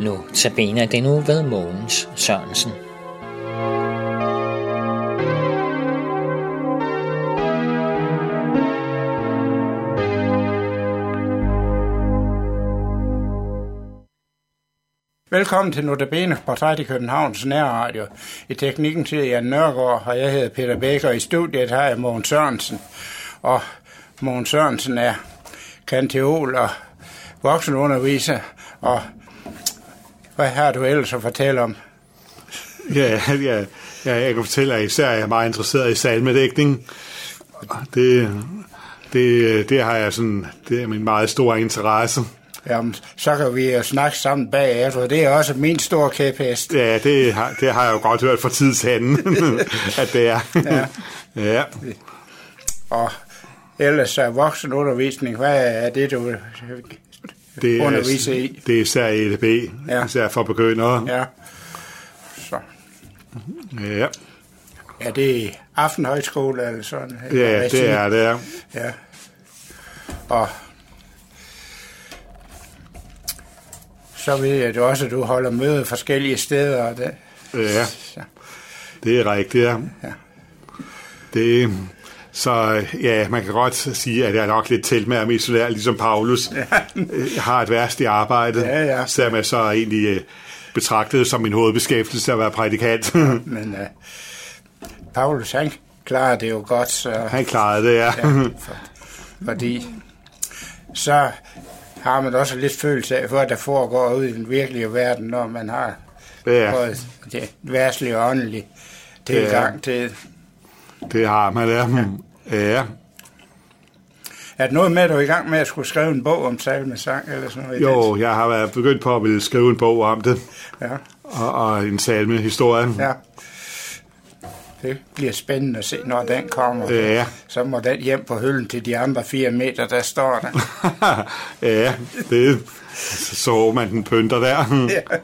Nu det er nu ved Mogens Sørensen. Velkommen til Notabene Portræt i Københavns Nærradio. I teknikken til Jan Nørgaard, og jeg hedder Peter Bækker. I studiet har jeg Mogens Sørensen. Og Mogens Sørensen er kanteol og voksenunderviser. Og hvad har du ellers at fortælle om? Ja, ja, ja jeg kan fortælle, at især jeg er meget interesseret i salmedækning. Det, det, det har jeg sådan, det er min meget store interesse. Jamen, så kan vi jo snakke sammen bagefter. Det er også min store kæphest. Ja, det har, det har jeg jo godt hørt fra tid til anden, at det er. Ja. ja. Og ellers er voksenundervisning, hvad er det, du det er, underviser i? Det er især EDB, ja. især for begyndere. Ja. Så. Ja. Er det aftenhøjskole eller sådan? Ja, det er det, ja. ja. Og så ved jeg også, at du holder møde forskellige steder. Og det. Ja, det er rigtigt, ja. ja. Det, så ja, man kan godt sige, at jeg er nok lidt tælt med at isolere, ligesom Paulus. Ja. Jeg har et værst i arbejdet, ja, ja. selvom jeg så egentlig øh, betragtet som min hovedbeskæftigelse at være prædikant. Ja, men uh, Paulus, han klarede det jo godt. Så, han klarede det, ja. ja for, fordi så har man også lidt følelse af, hvad der foregår ude i den virkelige verden, når man har ja. både det værtslige og åndelige tilgang ja. til det. har man, ja. Ja. Er det noget med, at du er i gang med at skulle skrive en bog om salmesang eller sådan noget? Jo, jeg har været begyndt på at ville skrive en bog om det. Ja. Og, og en salmehistorie. Ja det bliver spændende at se, når den kommer. Ja. Så må den hjem på hylden til de andre fire meter, der står der. ja, det så man den pynter der. ja.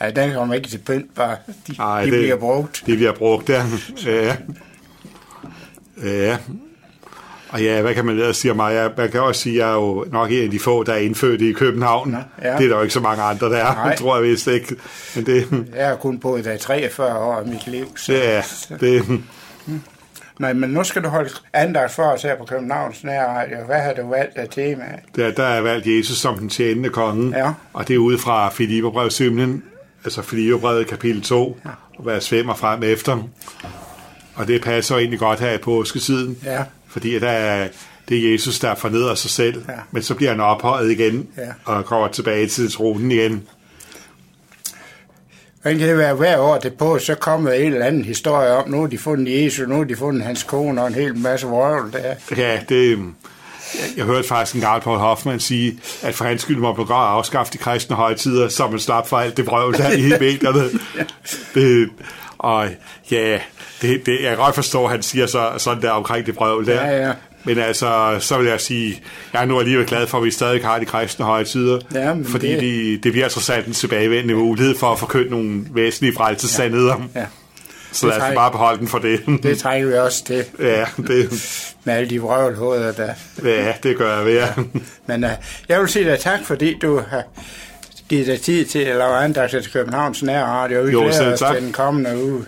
ja, den kommer ikke til pynt, bare de, Ej, de det, bliver brugt. De bliver brugt, ja. ja. Ja. Og ja, hvad kan man ellers sige mig? Jeg, man kan også sige, at jeg er jo nok en af de få, der er indfødt i København. Ja. Det er der jo ikke så mange andre, der er, Nej. tror jeg vist ikke. Men det... Jeg har kun boet der i 43 år af mit liv. Så... Ja, det... Nej, men nu skal du holde andagt for os her på Københavns Nærradio. Hvad har du valgt af tema? Der, der er valgt Jesus som den tjenende konge. Ja. Og det er ude fra Filipperbrevet 7, altså Filipperbrevet kapitel 2, ja. og hvad svømmer frem efter. Og det passer egentlig godt her i påskesiden. Ja fordi der er, det er Jesus, der fornedrer sig selv, ja. men så bliver han ophøjet igen, ja. og kommer tilbage til tronen igen. Hvordan kan det være hver år det på, så kommer en eller anden historie om, nu har de fundet Jesus, nu har de fundet hans kone og en hel masse vrøvl der. Ja, det, jeg hørte faktisk en gang Paul Hoffmann sige, at for hans skyld må man godt afskaffe de kristne højtider, så man slap for alt det vrøvl der i medierne. det, og ja, det, det, jeg kan godt forstå, at han siger så, sådan der omkring det brøvl der. Ja, ja. Men altså, så vil jeg sige, jeg er nu alligevel glad for, at vi stadig har de kristne højtider. Ja, fordi det... De, det bliver trods alt en tilbagevendende mulighed for at forkynde nogle væsentlige frelsesandheder. Ja. ja. Så lad os bare beholde den for det. Det trænger vi også til. Ja, det... Med alle de vrøvlhoveder, der... Ja, det gør jeg, ja. ja. Men uh, jeg vil sige dig tak, fordi du har givet dig tid til at lave andagt til Københavns Nærradio. Jo, os til den kommende uge.